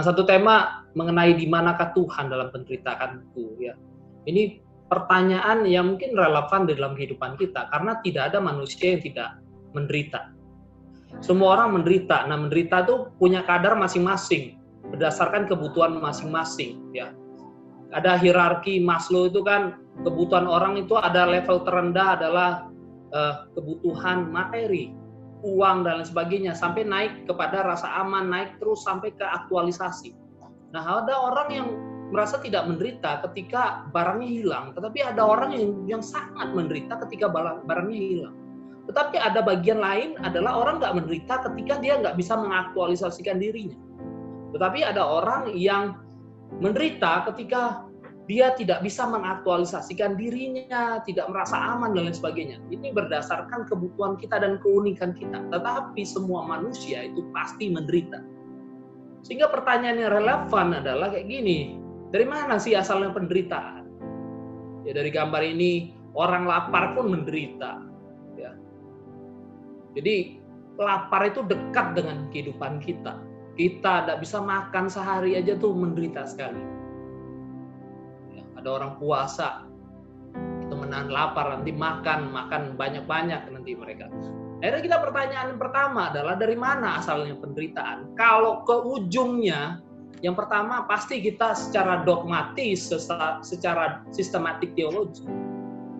Nah, satu tema mengenai di manakah Tuhan dalam penderitaanku ya. Ini pertanyaan yang mungkin relevan di dalam kehidupan kita karena tidak ada manusia yang tidak menderita. Semua orang menderita. Nah, menderita itu punya kadar masing-masing berdasarkan kebutuhan masing-masing ya. Ada hierarki Maslow itu kan kebutuhan orang itu ada level terendah adalah uh, kebutuhan materi, uang dan lain sebagainya sampai naik kepada rasa aman, naik terus sampai ke aktualisasi. Nah, ada orang yang merasa tidak menderita ketika barangnya hilang, tetapi ada orang yang yang sangat menderita ketika barangnya hilang. Tetapi ada bagian lain adalah orang nggak menderita ketika dia nggak bisa mengaktualisasikan dirinya. Tetapi ada orang yang menderita ketika dia tidak bisa mengaktualisasikan dirinya, tidak merasa aman dan lain sebagainya. Ini berdasarkan kebutuhan kita dan keunikan kita. Tetapi semua manusia itu pasti menderita. Sehingga pertanyaan yang relevan adalah kayak gini, dari mana sih asalnya penderitaan? Ya dari gambar ini orang lapar pun menderita. Ya. Jadi lapar itu dekat dengan kehidupan kita. Kita tidak bisa makan sehari aja tuh menderita sekali. Ada orang puasa itu menahan lapar nanti makan makan banyak-banyak nanti mereka. Akhirnya kita pertanyaan pertama adalah dari mana asalnya penderitaan? Kalau ke ujungnya yang pertama pasti kita secara dogmatis, secara sistematik teologi,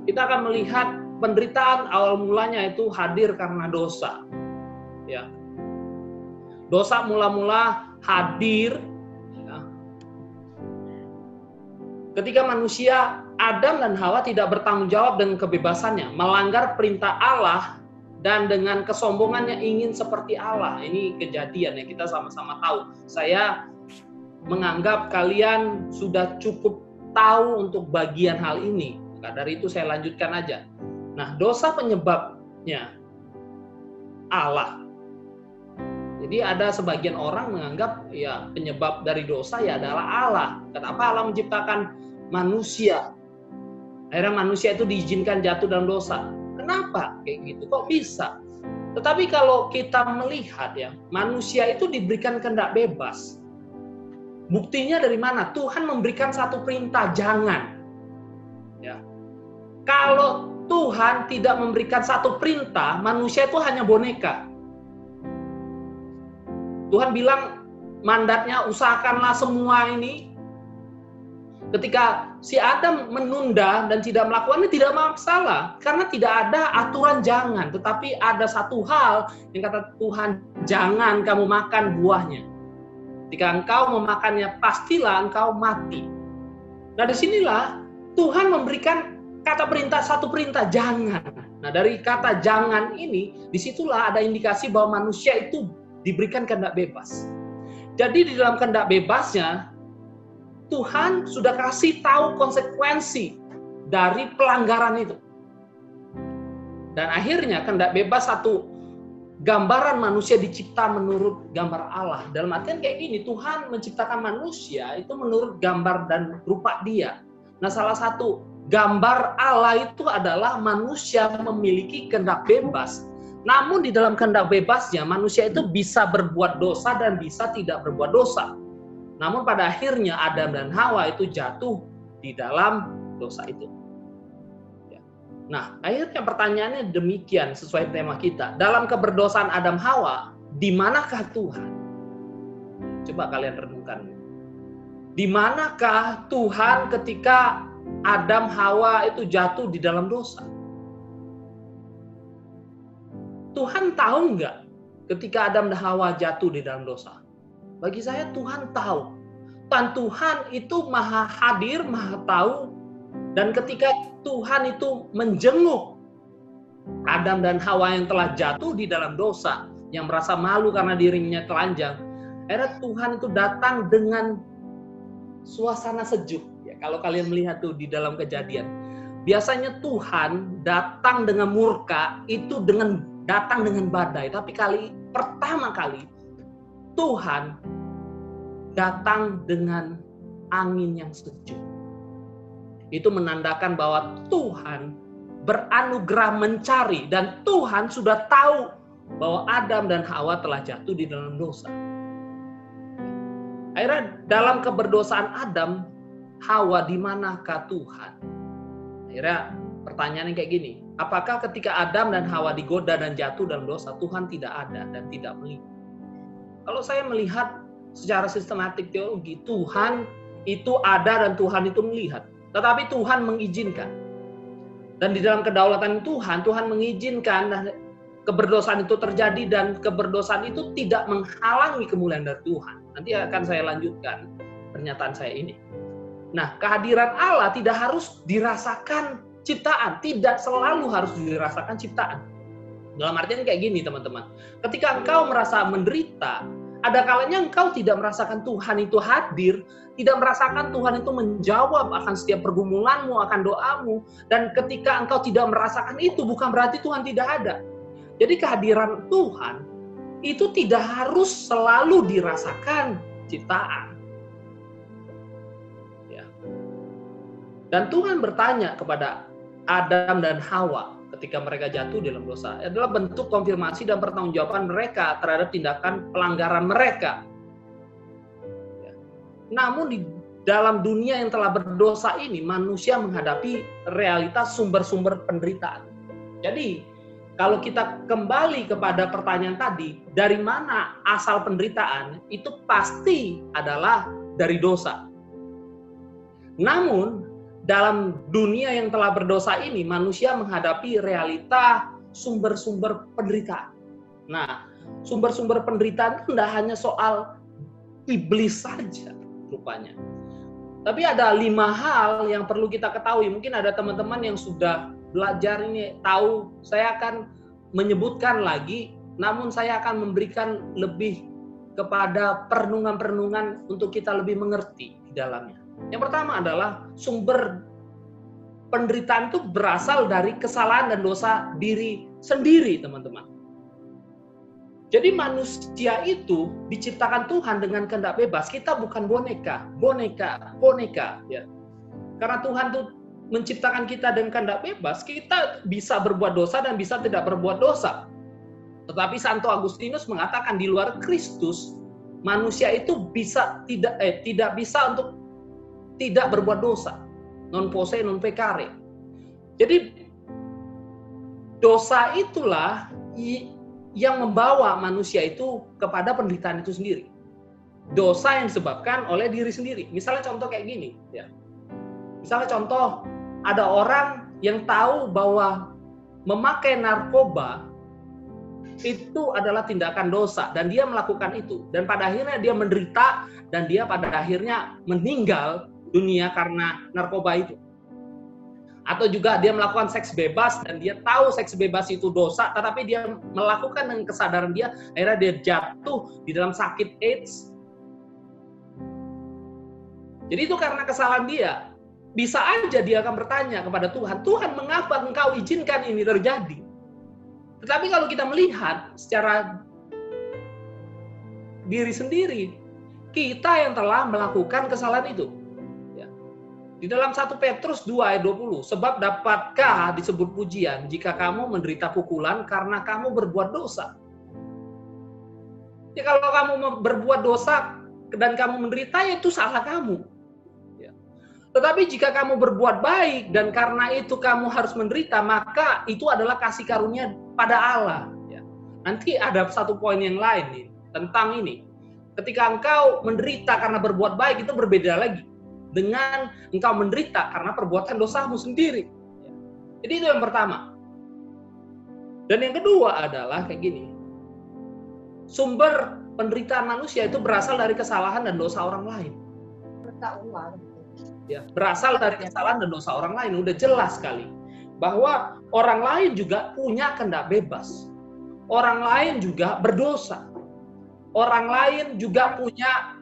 kita akan melihat penderitaan awal mulanya itu hadir karena dosa. Ya. Dosa mula-mula hadir ketika manusia Adam dan Hawa tidak bertanggung jawab dengan kebebasannya, melanggar perintah Allah dan dengan kesombongannya ingin seperti Allah. Ini kejadian yang kita sama-sama tahu. Saya menganggap kalian sudah cukup tahu untuk bagian hal ini. Maka dari itu saya lanjutkan aja. Nah, dosa penyebabnya Allah. Jadi ada sebagian orang menganggap ya penyebab dari dosa ya adalah Allah. Kenapa Allah menciptakan manusia? Akhirnya manusia itu diizinkan jatuh dalam dosa. Kenapa kayak gitu? Kok bisa? Tetapi kalau kita melihat ya, manusia itu diberikan kehendak bebas. Buktinya dari mana? Tuhan memberikan satu perintah, jangan. Ya. Kalau Tuhan tidak memberikan satu perintah, manusia itu hanya boneka. Tuhan bilang mandatnya usahakanlah semua ini. Ketika si Adam menunda dan tidak melakukannya tidak masalah karena tidak ada aturan jangan, tetapi ada satu hal yang kata Tuhan jangan kamu makan buahnya. Jika engkau memakannya, pastilah engkau mati. Nah, di sinilah Tuhan memberikan kata perintah, satu perintah, jangan. Nah, dari kata jangan ini, di situlah ada indikasi bahwa manusia itu diberikan kehendak bebas. Jadi di dalam kehendak bebasnya, Tuhan sudah kasih tahu konsekuensi dari pelanggaran itu. Dan akhirnya kehendak bebas satu gambaran manusia dicipta menurut gambar Allah. Dalam artian kayak gini, Tuhan menciptakan manusia itu menurut gambar dan rupa dia. Nah salah satu gambar Allah itu adalah manusia memiliki kehendak bebas. Namun di dalam kehendak bebasnya manusia itu bisa berbuat dosa dan bisa tidak berbuat dosa. Namun pada akhirnya Adam dan Hawa itu jatuh di dalam dosa itu. Nah, akhirnya pertanyaannya demikian sesuai tema kita. Dalam keberdosaan Adam Hawa, di manakah Tuhan? Coba kalian renungkan. Di manakah Tuhan ketika Adam Hawa itu jatuh di dalam dosa? Tuhan tahu nggak ketika Adam dan Hawa jatuh di dalam dosa? Bagi saya Tuhan tahu. Tuhan Tuhan itu maha hadir, maha tahu, dan ketika Tuhan itu menjenguk Adam dan Hawa yang telah jatuh di dalam dosa, yang merasa malu karena dirinya telanjang, akhirnya Tuhan itu datang dengan suasana sejuk. Ya, kalau kalian melihat tuh di dalam kejadian, biasanya Tuhan datang dengan murka itu dengan datang dengan badai, tapi kali pertama kali Tuhan datang dengan angin yang sejuk itu menandakan bahwa Tuhan beranugerah mencari dan Tuhan sudah tahu bahwa Adam dan Hawa telah jatuh di dalam dosa. Akhirnya dalam keberdosaan Adam, Hawa di manakah Tuhan? Akhirnya pertanyaannya kayak gini, apakah ketika Adam dan Hawa digoda dan jatuh dalam dosa, Tuhan tidak ada dan tidak melihat? Kalau saya melihat secara sistematik teologi, Tuhan itu ada dan Tuhan itu melihat. Tetapi Tuhan mengizinkan. Dan di dalam kedaulatan Tuhan, Tuhan mengizinkan keberdosaan itu terjadi dan keberdosaan itu tidak menghalangi kemuliaan dari Tuhan. Nanti akan saya lanjutkan pernyataan saya ini. Nah, kehadiran Allah tidak harus dirasakan ciptaan, tidak selalu harus dirasakan ciptaan. Dalam artian kayak gini, teman-teman. Ketika engkau merasa menderita, ada kalanya engkau tidak merasakan Tuhan itu hadir, tidak merasakan Tuhan itu menjawab akan setiap pergumulanmu, akan doamu. Dan ketika engkau tidak merasakan itu, bukan berarti Tuhan tidak ada. Jadi kehadiran Tuhan itu tidak harus selalu dirasakan ciptaan. Ya. Dan Tuhan bertanya kepada Adam dan Hawa ketika mereka jatuh dalam dosa adalah bentuk konfirmasi dan pertanggungjawaban mereka terhadap tindakan pelanggaran mereka. Ya. Namun di dalam dunia yang telah berdosa ini manusia menghadapi realitas sumber-sumber penderitaan. Jadi kalau kita kembali kepada pertanyaan tadi, dari mana asal penderitaan? Itu pasti adalah dari dosa. Namun, dalam dunia yang telah berdosa ini, manusia menghadapi realita sumber-sumber penderitaan. Nah, sumber-sumber penderitaan itu tidak hanya soal iblis saja, rupanya. Tapi ada lima hal yang perlu kita ketahui. Mungkin ada teman-teman yang sudah belajar ini tahu saya akan menyebutkan lagi namun saya akan memberikan lebih kepada perenungan-perenungan untuk kita lebih mengerti di dalamnya. Yang pertama adalah sumber penderitaan itu berasal dari kesalahan dan dosa diri sendiri, teman-teman. Jadi manusia itu diciptakan Tuhan dengan kehendak bebas. Kita bukan boneka, boneka, boneka, ya. Karena Tuhan tuh menciptakan kita dengan kehendak bebas, kita bisa berbuat dosa dan bisa tidak berbuat dosa. Tetapi Santo Agustinus mengatakan di luar Kristus, manusia itu bisa tidak eh tidak bisa untuk tidak berbuat dosa. Non pose non pecare. Jadi dosa itulah yang membawa manusia itu kepada penderitaan itu sendiri. Dosa yang disebabkan oleh diri sendiri. Misalnya contoh kayak gini, ya. Misalnya contoh ada orang yang tahu bahwa memakai narkoba itu adalah tindakan dosa dan dia melakukan itu dan pada akhirnya dia menderita dan dia pada akhirnya meninggal dunia karena narkoba itu atau juga dia melakukan seks bebas dan dia tahu seks bebas itu dosa tetapi dia melakukan dengan kesadaran dia akhirnya dia jatuh di dalam sakit AIDS jadi itu karena kesalahan dia bisa aja dia akan bertanya kepada Tuhan, Tuhan mengapa engkau izinkan ini terjadi? Tetapi kalau kita melihat secara diri sendiri, kita yang telah melakukan kesalahan itu. Ya. Di dalam 1 Petrus 2 ayat 20, sebab dapatkah disebut pujian jika kamu menderita pukulan karena kamu berbuat dosa? Ya kalau kamu berbuat dosa dan kamu menderita, ya itu salah kamu tetapi jika kamu berbuat baik dan karena itu kamu harus menderita, maka itu adalah kasih karunia pada Allah. Ya. Nanti ada satu poin yang lain nih tentang ini. Ketika engkau menderita karena berbuat baik itu berbeda lagi dengan engkau menderita karena perbuatan dosamu sendiri. Ya. Jadi itu yang pertama. Dan yang kedua adalah kayak gini. Sumber penderitaan manusia itu berasal dari kesalahan dan dosa orang lain ya berasal dari kesalahan dan dosa orang lain udah jelas sekali bahwa orang lain juga punya kehendak bebas orang lain juga berdosa orang lain juga punya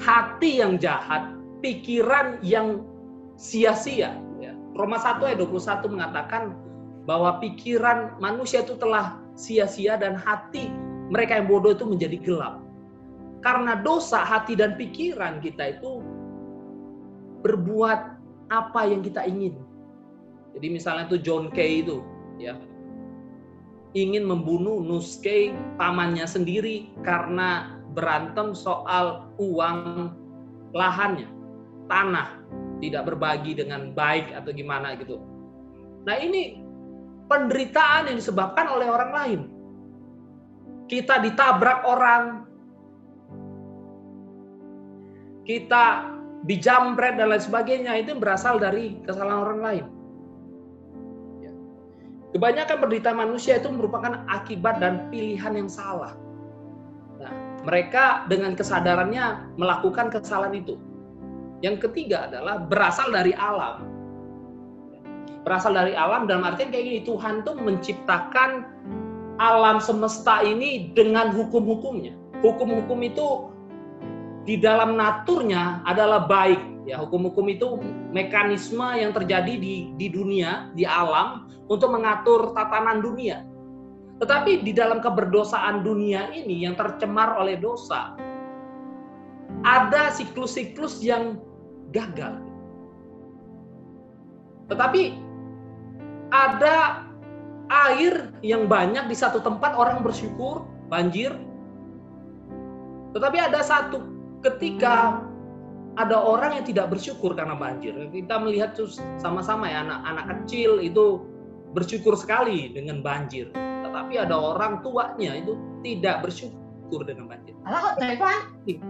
hati yang jahat pikiran yang sia-sia ya. Roma 1 ayat 21 mengatakan bahwa pikiran manusia itu telah sia-sia dan hati mereka yang bodoh itu menjadi gelap karena dosa hati dan pikiran kita itu berbuat apa yang kita ingin. Jadi misalnya itu John Kay itu, ya, ingin membunuh Nuskei pamannya sendiri karena berantem soal uang lahannya, tanah, tidak berbagi dengan baik atau gimana gitu. Nah ini penderitaan yang disebabkan oleh orang lain. Kita ditabrak orang, kita dijamret dan lain sebagainya itu berasal dari kesalahan orang lain. Ya. Kebanyakan penderitaan manusia itu merupakan akibat dan pilihan yang salah. Mereka dengan kesadarannya melakukan kesalahan itu. Yang ketiga adalah berasal dari alam. Berasal dari alam dalam artian kayak gini, Tuhan tuh menciptakan alam semesta ini dengan hukum-hukumnya. Hukum-hukum itu di dalam naturnya adalah baik. Ya, hukum-hukum itu mekanisme yang terjadi di di dunia, di alam untuk mengatur tatanan dunia. Tetapi di dalam keberdosaan dunia ini yang tercemar oleh dosa, ada siklus-siklus yang gagal. Tetapi ada air yang banyak di satu tempat orang bersyukur, banjir. Tetapi ada satu ketika ada orang yang tidak bersyukur karena banjir. Kita melihat sama-sama ya anak-anak kecil itu bersyukur sekali dengan banjir. Tetapi ada orang tuanya itu tidak bersyukur dengan banjir.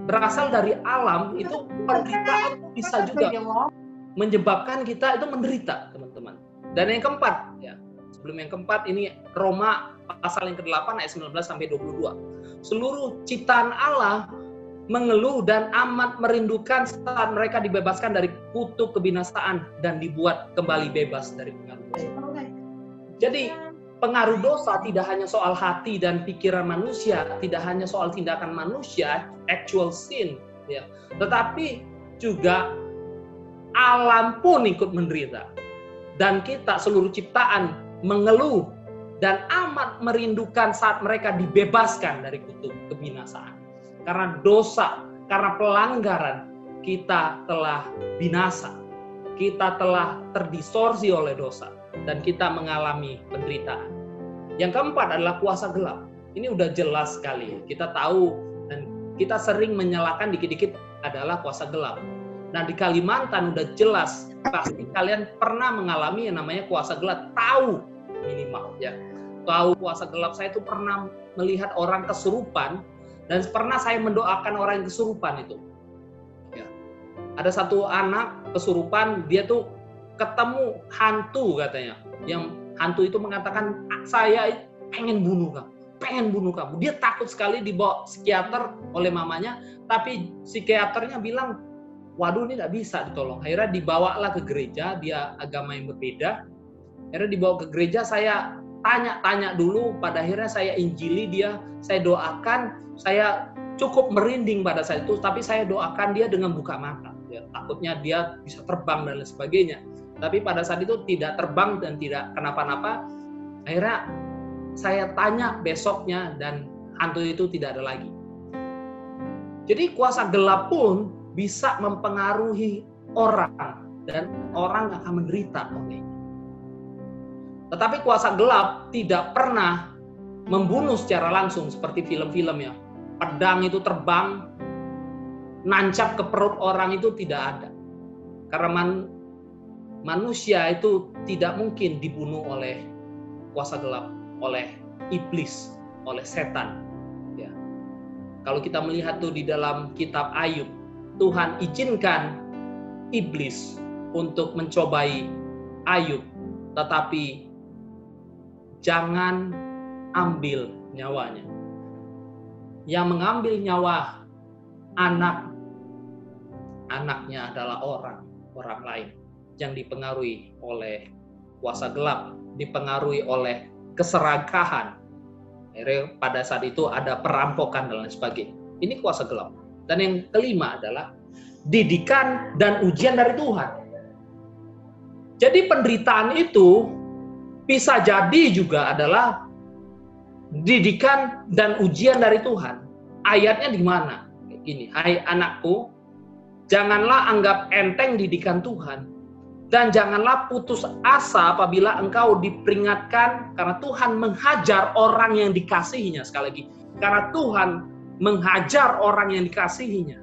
Berasal dari alam itu penderitaan bisa juga menyebabkan kita itu menderita, teman-teman. Dan yang keempat, ya sebelum yang keempat ini Roma pasal yang ke-8 ayat 19 sampai 22. Seluruh ciptaan Allah mengeluh dan amat merindukan saat mereka dibebaskan dari kutuk kebinasaan dan dibuat kembali bebas dari pengaruh. Jadi pengaruh dosa tidak hanya soal hati dan pikiran manusia, tidak hanya soal tindakan manusia, actual sin, ya, tetapi juga alam pun ikut menderita. Dan kita seluruh ciptaan mengeluh dan amat merindukan saat mereka dibebaskan dari kutuk kebinasaan karena dosa, karena pelanggaran, kita telah binasa. Kita telah terdistorsi oleh dosa dan kita mengalami penderitaan. Yang keempat adalah kuasa gelap. Ini udah jelas sekali. Kita tahu dan kita sering menyalahkan dikit-dikit adalah kuasa gelap. Nah di Kalimantan udah jelas pasti kalian pernah mengalami yang namanya kuasa gelap. Tahu minimal ya. Tahu kuasa gelap saya itu pernah melihat orang kesurupan dan pernah saya mendoakan orang yang kesurupan itu. Ya. Ada satu anak kesurupan, dia tuh ketemu hantu katanya. Yang hantu itu mengatakan, saya pengen bunuh kamu, pengen bunuh kamu. Dia takut sekali dibawa psikiater oleh mamanya, tapi psikiaternya bilang, waduh ini tidak bisa ditolong. Akhirnya dibawalah ke gereja, dia agama yang berbeda. Akhirnya dibawa ke gereja, saya tanya-tanya dulu, pada akhirnya saya injili dia, saya doakan, saya cukup merinding pada saat itu, tapi saya doakan dia dengan buka mata. Ya, takutnya dia bisa terbang dan lain sebagainya. Tapi pada saat itu tidak terbang dan tidak kenapa-napa. Akhirnya saya tanya besoknya dan hantu itu tidak ada lagi. Jadi kuasa gelap pun bisa mempengaruhi orang dan orang akan menderita olehnya. Tetapi kuasa gelap tidak pernah membunuh secara langsung seperti film-film ya pedang itu terbang nancap ke perut orang itu tidak ada. Karena manusia itu tidak mungkin dibunuh oleh kuasa gelap, oleh iblis, oleh setan. Ya. Kalau kita melihat tuh di dalam kitab Ayub, Tuhan izinkan iblis untuk mencobai Ayub, tetapi jangan ambil nyawanya yang mengambil nyawa anak anaknya adalah orang orang lain yang dipengaruhi oleh kuasa gelap, dipengaruhi oleh keserakahan. Pada saat itu ada perampokan dan lain sebagainya. Ini kuasa gelap. Dan yang kelima adalah didikan dan ujian dari Tuhan. Jadi penderitaan itu bisa jadi juga adalah didikan dan ujian dari Tuhan. Ayatnya di mana? Gini, hai anakku, janganlah anggap enteng didikan Tuhan dan janganlah putus asa apabila engkau diperingatkan karena Tuhan menghajar orang yang dikasihinya sekali lagi. Karena Tuhan menghajar orang yang dikasihinya,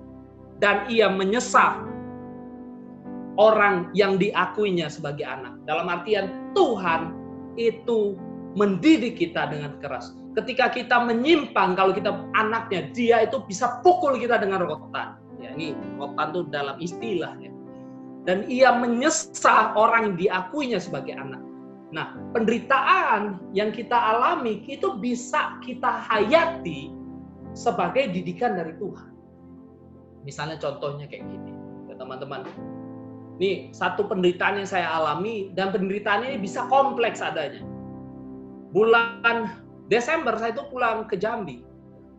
dan ia menyesal orang yang diakuinya sebagai anak. Dalam artian Tuhan itu mendidik kita dengan keras. Ketika kita menyimpang, kalau kita anaknya, dia itu bisa pukul kita dengan rotan. Ya, ini rotan itu dalam istilah ya. Dan ia menyesal orang yang diakuinya sebagai anak. Nah, penderitaan yang kita alami itu bisa kita hayati sebagai didikan dari Tuhan. Misalnya contohnya kayak gini, ya teman-teman. Ini satu penderitaan yang saya alami dan penderitaan ini bisa kompleks adanya. Bulan Desember saya itu pulang ke Jambi.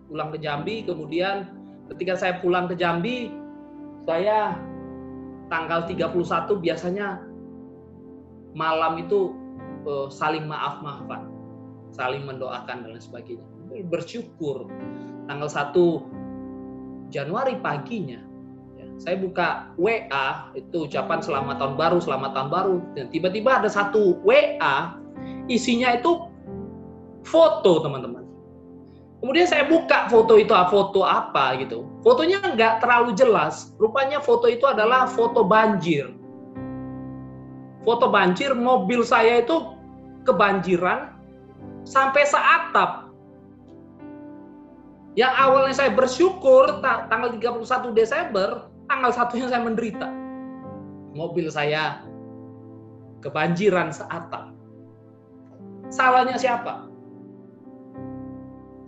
Pulang ke Jambi, kemudian ketika saya pulang ke Jambi, saya tanggal 31 biasanya malam itu uh, saling maaf maafan, saling mendoakan dan lain sebagainya. Bersyukur tanggal 1 Januari paginya ya, saya buka WA itu ucapan selamat tahun baru, selamat tahun baru. Tiba-tiba ada satu WA isinya itu foto teman-teman. Kemudian saya buka foto itu, ah, foto apa gitu. Fotonya nggak terlalu jelas. Rupanya foto itu adalah foto banjir. Foto banjir, mobil saya itu kebanjiran sampai seatap. Yang awalnya saya bersyukur tanggal 31 Desember, tanggal satunya saya menderita. Mobil saya kebanjiran seatap. Salahnya siapa?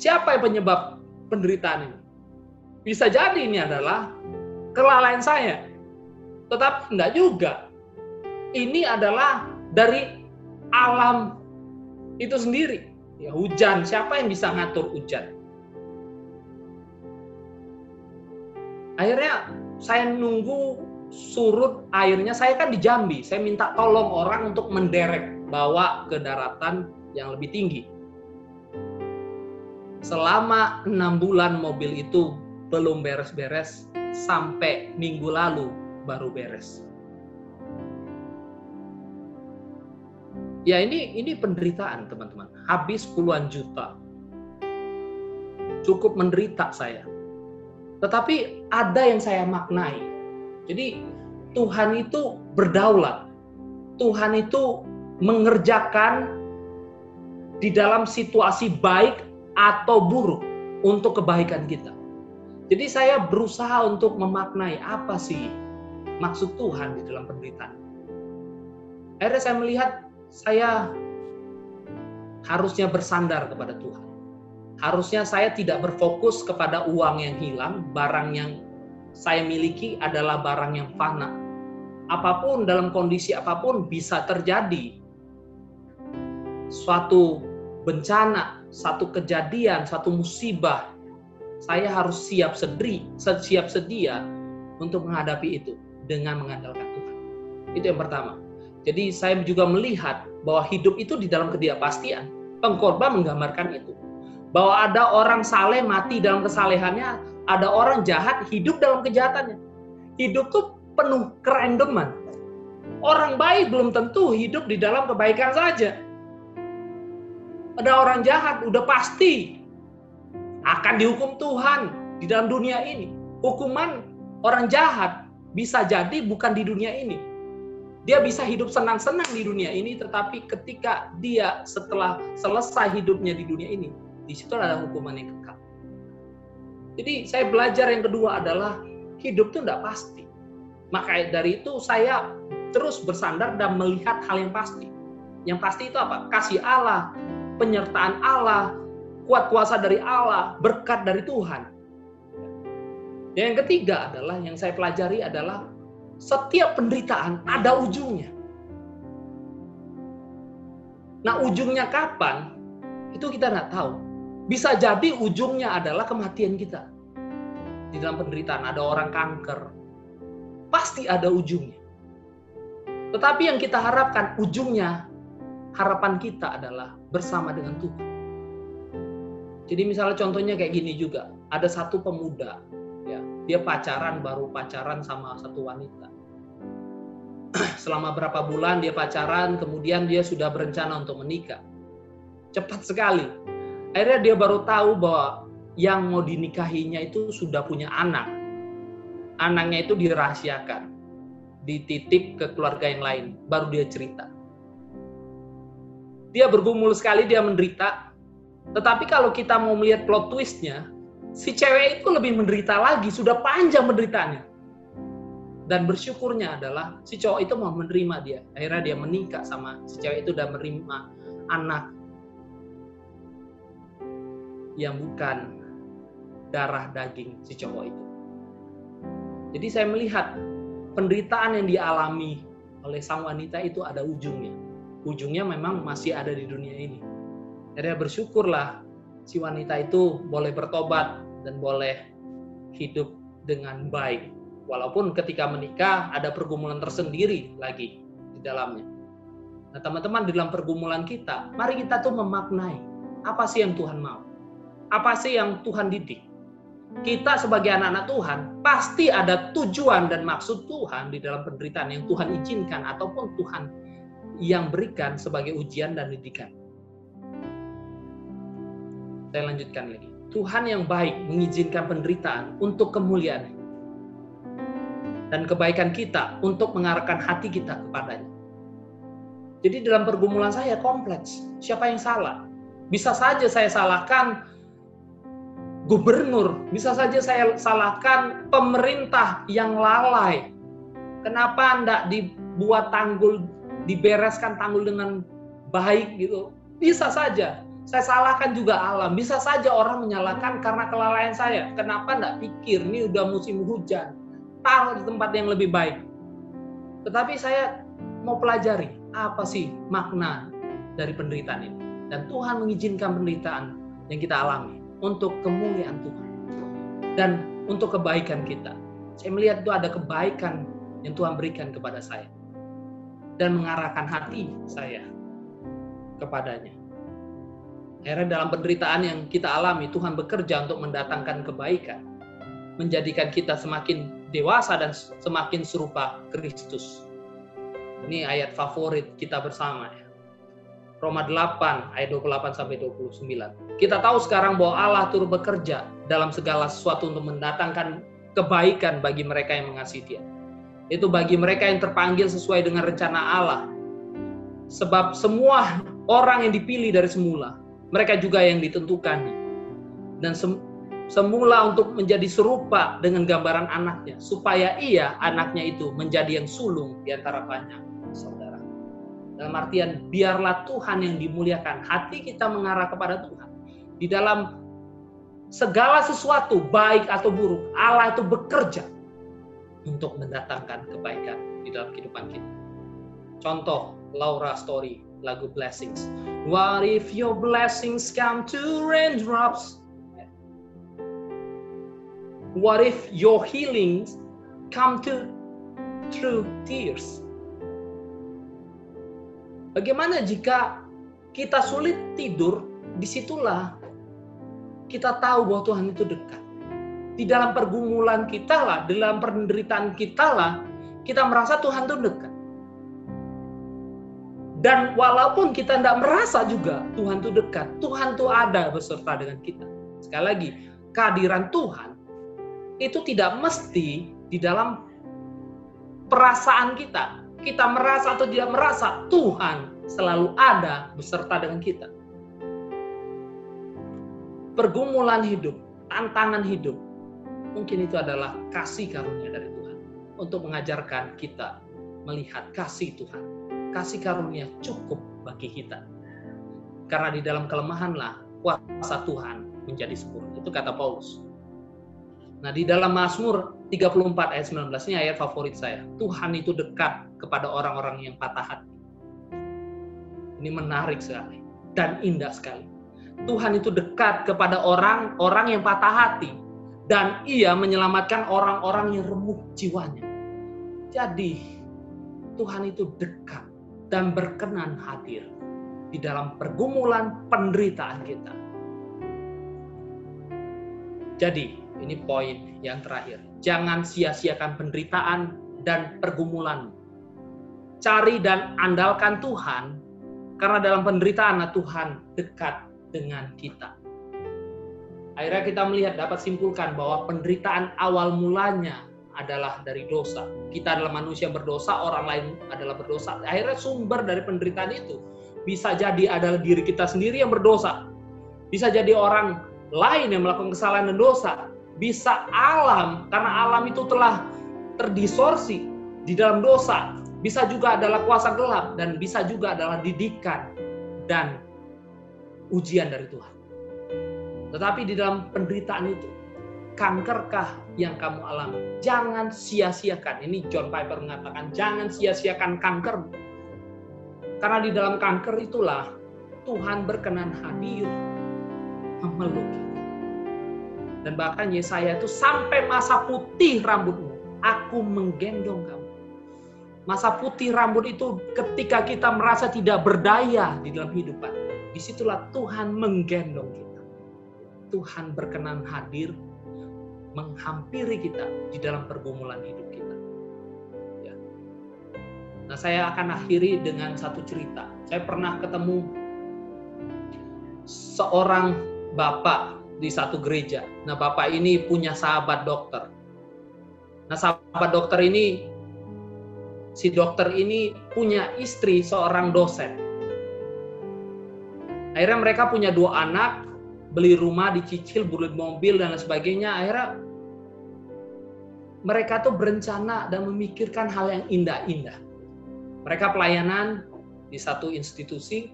Siapa yang penyebab penderitaan ini? Bisa jadi ini adalah kelalaian saya. Tetap enggak juga. Ini adalah dari alam itu sendiri. Ya, hujan, siapa yang bisa ngatur hujan? Akhirnya saya nunggu surut airnya, saya kan di Jambi, saya minta tolong orang untuk menderek bawa ke daratan yang lebih tinggi. Selama enam bulan mobil itu belum beres-beres, sampai minggu lalu baru beres. Ya ini ini penderitaan teman-teman. Habis puluhan juta. Cukup menderita saya. Tetapi ada yang saya maknai. Jadi Tuhan itu berdaulat. Tuhan itu mengerjakan di dalam situasi baik atau buruk untuk kebaikan kita. Jadi saya berusaha untuk memaknai apa sih maksud Tuhan di dalam penderitaan. Akhirnya saya melihat saya harusnya bersandar kepada Tuhan. Harusnya saya tidak berfokus kepada uang yang hilang, barang yang saya miliki adalah barang yang fana. Apa pun dalam kondisi apa pun bisa terjadi. Suatu bencana, satu kejadian, satu musibah, saya harus siap sedri, siap sedia untuk menghadapi itu dengan mengandalkan Tuhan. Itu yang pertama. Jadi saya juga melihat bahwa hidup itu di dalam ketidakpastian. Pengkorban menggambarkan itu. Bahwa ada orang saleh mati dalam kesalehannya, ada orang jahat hidup dalam kejahatannya. Hidup tuh penuh kerandoman. Orang baik belum tentu hidup di dalam kebaikan saja. Ada orang jahat udah pasti akan dihukum Tuhan di dalam dunia ini. Hukuman orang jahat bisa jadi bukan di dunia ini, dia bisa hidup senang-senang di dunia ini, tetapi ketika dia setelah selesai hidupnya di dunia ini, di situ ada hukuman yang kekal. Jadi saya belajar yang kedua adalah hidup itu tidak pasti. Maka dari itu saya terus bersandar dan melihat hal yang pasti. Yang pasti itu apa? Kasih Allah, penyertaan Allah, kuat kuasa dari Allah, berkat dari Tuhan. yang ketiga adalah yang saya pelajari adalah setiap penderitaan ada ujungnya. Nah ujungnya kapan? Itu kita nggak tahu. Bisa jadi ujungnya adalah kematian kita. Di dalam penderitaan ada orang kanker. Pasti ada ujungnya. Tetapi yang kita harapkan ujungnya, harapan kita adalah bersama dengan Tuhan. Jadi misalnya contohnya kayak gini juga. Ada satu pemuda, ya, dia pacaran baru pacaran sama satu wanita selama berapa bulan dia pacaran, kemudian dia sudah berencana untuk menikah. Cepat sekali. Akhirnya dia baru tahu bahwa yang mau dinikahinya itu sudah punya anak. Anaknya itu dirahasiakan, dititip ke keluarga yang lain, baru dia cerita. Dia bergumul sekali, dia menderita. Tetapi kalau kita mau melihat plot twistnya, si cewek itu lebih menderita lagi, sudah panjang menderitanya. Dan bersyukurnya adalah si cowok itu mau menerima dia. Akhirnya dia menikah sama si cewek itu dan menerima anak yang bukan darah daging si cowok itu. Jadi saya melihat penderitaan yang dialami oleh sang wanita itu ada ujungnya. Ujungnya memang masih ada di dunia ini. Jadi bersyukurlah si wanita itu boleh bertobat dan boleh hidup dengan baik. Walaupun ketika menikah ada pergumulan tersendiri lagi di dalamnya. Nah teman-teman di dalam pergumulan kita, mari kita tuh memaknai apa sih yang Tuhan mau. Apa sih yang Tuhan didik kita sebagai anak-anak Tuhan pasti ada tujuan dan maksud Tuhan di dalam penderitaan yang Tuhan izinkan ataupun Tuhan yang berikan sebagai ujian dan didikan. Saya lanjutkan lagi. Tuhan yang baik mengizinkan penderitaan untuk kemuliaan dan kebaikan kita untuk mengarahkan hati kita kepadanya. Jadi dalam pergumulan saya kompleks. Siapa yang salah? Bisa saja saya salahkan gubernur, bisa saja saya salahkan pemerintah yang lalai. Kenapa tidak dibuat tanggul, dibereskan tanggul dengan baik gitu? Bisa saja. Saya salahkan juga alam. Bisa saja orang menyalahkan karena kelalaian saya. Kenapa tidak pikir ini udah musim hujan, taruh di tempat yang lebih baik. Tetapi saya mau pelajari apa sih makna dari penderitaan ini. Dan Tuhan mengizinkan penderitaan yang kita alami untuk kemuliaan Tuhan dan untuk kebaikan kita. Saya melihat itu ada kebaikan yang Tuhan berikan kepada saya dan mengarahkan hati saya kepadanya. Akhirnya dalam penderitaan yang kita alami, Tuhan bekerja untuk mendatangkan kebaikan, menjadikan kita semakin dewasa dan semakin serupa Kristus. Ini ayat favorit kita bersama ya. Roma 8 ayat 28 sampai 29. Kita tahu sekarang bahwa Allah turut bekerja dalam segala sesuatu untuk mendatangkan kebaikan bagi mereka yang mengasihi Dia. Itu bagi mereka yang terpanggil sesuai dengan rencana Allah. Sebab semua orang yang dipilih dari semula, mereka juga yang ditentukan. Dan sem semula untuk menjadi serupa dengan gambaran anaknya, supaya ia, anaknya itu, menjadi yang sulung di antara banyak dalam artian biarlah Tuhan yang dimuliakan. Hati kita mengarah kepada Tuhan. Di dalam segala sesuatu, baik atau buruk, Allah itu bekerja untuk mendatangkan kebaikan di dalam kehidupan kita. Contoh Laura Story, lagu Blessings. What if your blessings come to raindrops? What if your healings come to through tears? Bagaimana jika kita sulit tidur, di situlah kita tahu bahwa Tuhan itu dekat. Di dalam pergumulan kita lah, dalam penderitaan kita lah, kita merasa Tuhan itu dekat. Dan walaupun kita tidak merasa juga Tuhan itu dekat, Tuhan itu ada beserta dengan kita. Sekali lagi, kehadiran Tuhan itu tidak mesti di dalam perasaan kita, kita merasa atau tidak merasa, Tuhan selalu ada beserta dengan kita. Pergumulan hidup, tantangan hidup, mungkin itu adalah kasih karunia dari Tuhan untuk mengajarkan kita melihat kasih Tuhan. Kasih karunia cukup bagi kita. Karena di dalam kelemahanlah kuasa Tuhan menjadi sempurna. Itu kata Paulus. Nah, di dalam Mazmur 34 ayat 19 ini ayat favorit saya. Tuhan itu dekat kepada orang-orang yang patah hati. Ini menarik sekali dan indah sekali. Tuhan itu dekat kepada orang-orang yang patah hati dan ia menyelamatkan orang-orang yang remuk jiwanya. Jadi Tuhan itu dekat dan berkenan hadir di dalam pergumulan penderitaan kita. Jadi, ini poin yang terakhir. Jangan sia-siakan penderitaan dan pergumulanmu cari dan andalkan Tuhan, karena dalam penderitaan Tuhan dekat dengan kita. Akhirnya kita melihat dapat simpulkan bahwa penderitaan awal mulanya adalah dari dosa. Kita adalah manusia berdosa, orang lain adalah berdosa. Akhirnya sumber dari penderitaan itu bisa jadi adalah diri kita sendiri yang berdosa. Bisa jadi orang lain yang melakukan kesalahan dan dosa. Bisa alam, karena alam itu telah terdistorsi di dalam dosa. Bisa juga adalah kuasa gelap dan bisa juga adalah didikan dan ujian dari Tuhan. Tetapi di dalam penderitaan itu, kankerkah yang kamu alami? Jangan sia-siakan. Ini John Piper mengatakan, jangan sia-siakan kanker. Karena di dalam kanker itulah Tuhan berkenan hadir memeluk kita. Dan bahkan Yesaya itu sampai masa putih rambutmu, aku menggendong kamu. Masa putih rambut itu ketika kita merasa tidak berdaya di dalam hidupan. Di situlah Tuhan menggendong kita. Tuhan berkenan hadir menghampiri kita di dalam pergumulan hidup kita. Ya. Nah, saya akan akhiri dengan satu cerita. Saya pernah ketemu seorang bapak di satu gereja. Nah, bapak ini punya sahabat dokter. Nah, sahabat dokter ini si dokter ini punya istri seorang dosen. Akhirnya mereka punya dua anak, beli rumah, dicicil, beli mobil dan lain sebagainya. Akhirnya mereka tuh berencana dan memikirkan hal yang indah-indah. Mereka pelayanan di satu institusi.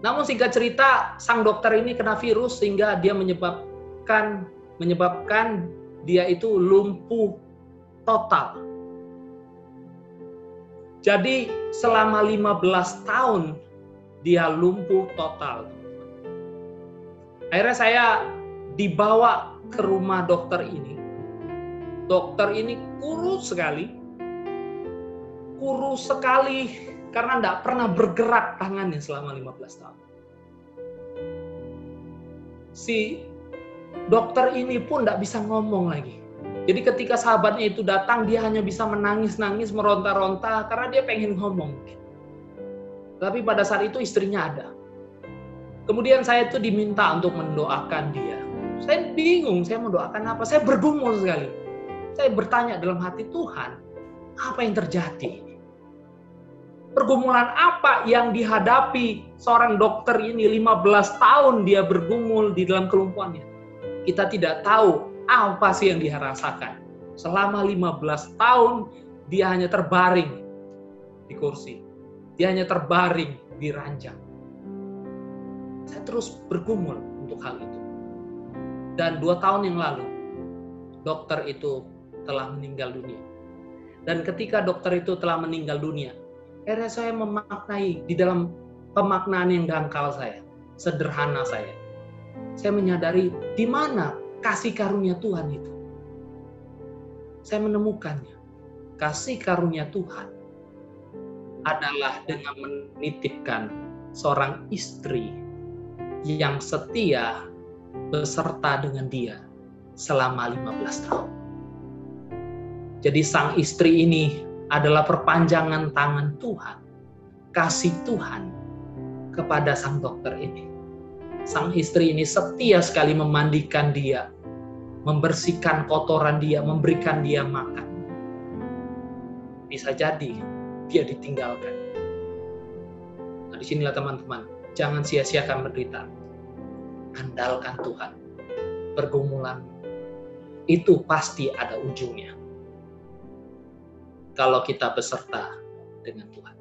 Namun singkat cerita, sang dokter ini kena virus sehingga dia menyebabkan menyebabkan dia itu lumpuh total. Jadi selama 15 tahun dia lumpuh total. Akhirnya saya dibawa ke rumah dokter ini. Dokter ini kurus sekali. Kurus sekali karena tidak pernah bergerak tangannya selama 15 tahun. Si dokter ini pun tidak bisa ngomong lagi. Jadi ketika sahabatnya itu datang, dia hanya bisa menangis-nangis, meronta-ronta karena dia pengen ngomong. Tapi pada saat itu istrinya ada. Kemudian saya itu diminta untuk mendoakan dia. Saya bingung, saya mau doakan apa? Saya bergumul sekali. Saya bertanya dalam hati Tuhan, apa yang terjadi? Pergumulan apa yang dihadapi seorang dokter ini 15 tahun dia bergumul di dalam kelumpuhannya? Kita tidak tahu apa sih yang dia rasakan. Selama 15 tahun dia hanya terbaring di kursi. Dia hanya terbaring di ranjang saya terus bergumul untuk hal itu. Dan dua tahun yang lalu, dokter itu telah meninggal dunia. Dan ketika dokter itu telah meninggal dunia, akhirnya saya memaknai di dalam pemaknaan yang dangkal saya, sederhana saya. Saya menyadari di mana kasih karunia Tuhan itu. Saya menemukannya. Kasih karunia Tuhan adalah dengan menitipkan seorang istri yang setia beserta dengan dia selama 15 tahun. Jadi sang istri ini adalah perpanjangan tangan Tuhan, kasih Tuhan kepada sang dokter ini. Sang istri ini setia sekali memandikan dia, membersihkan kotoran dia, memberikan dia makan. Bisa jadi dia ditinggalkan. Nah, di sinilah teman-teman, Jangan sia-siakan menderita. Andalkan Tuhan. Pergumulan itu pasti ada ujungnya. Kalau kita beserta dengan Tuhan.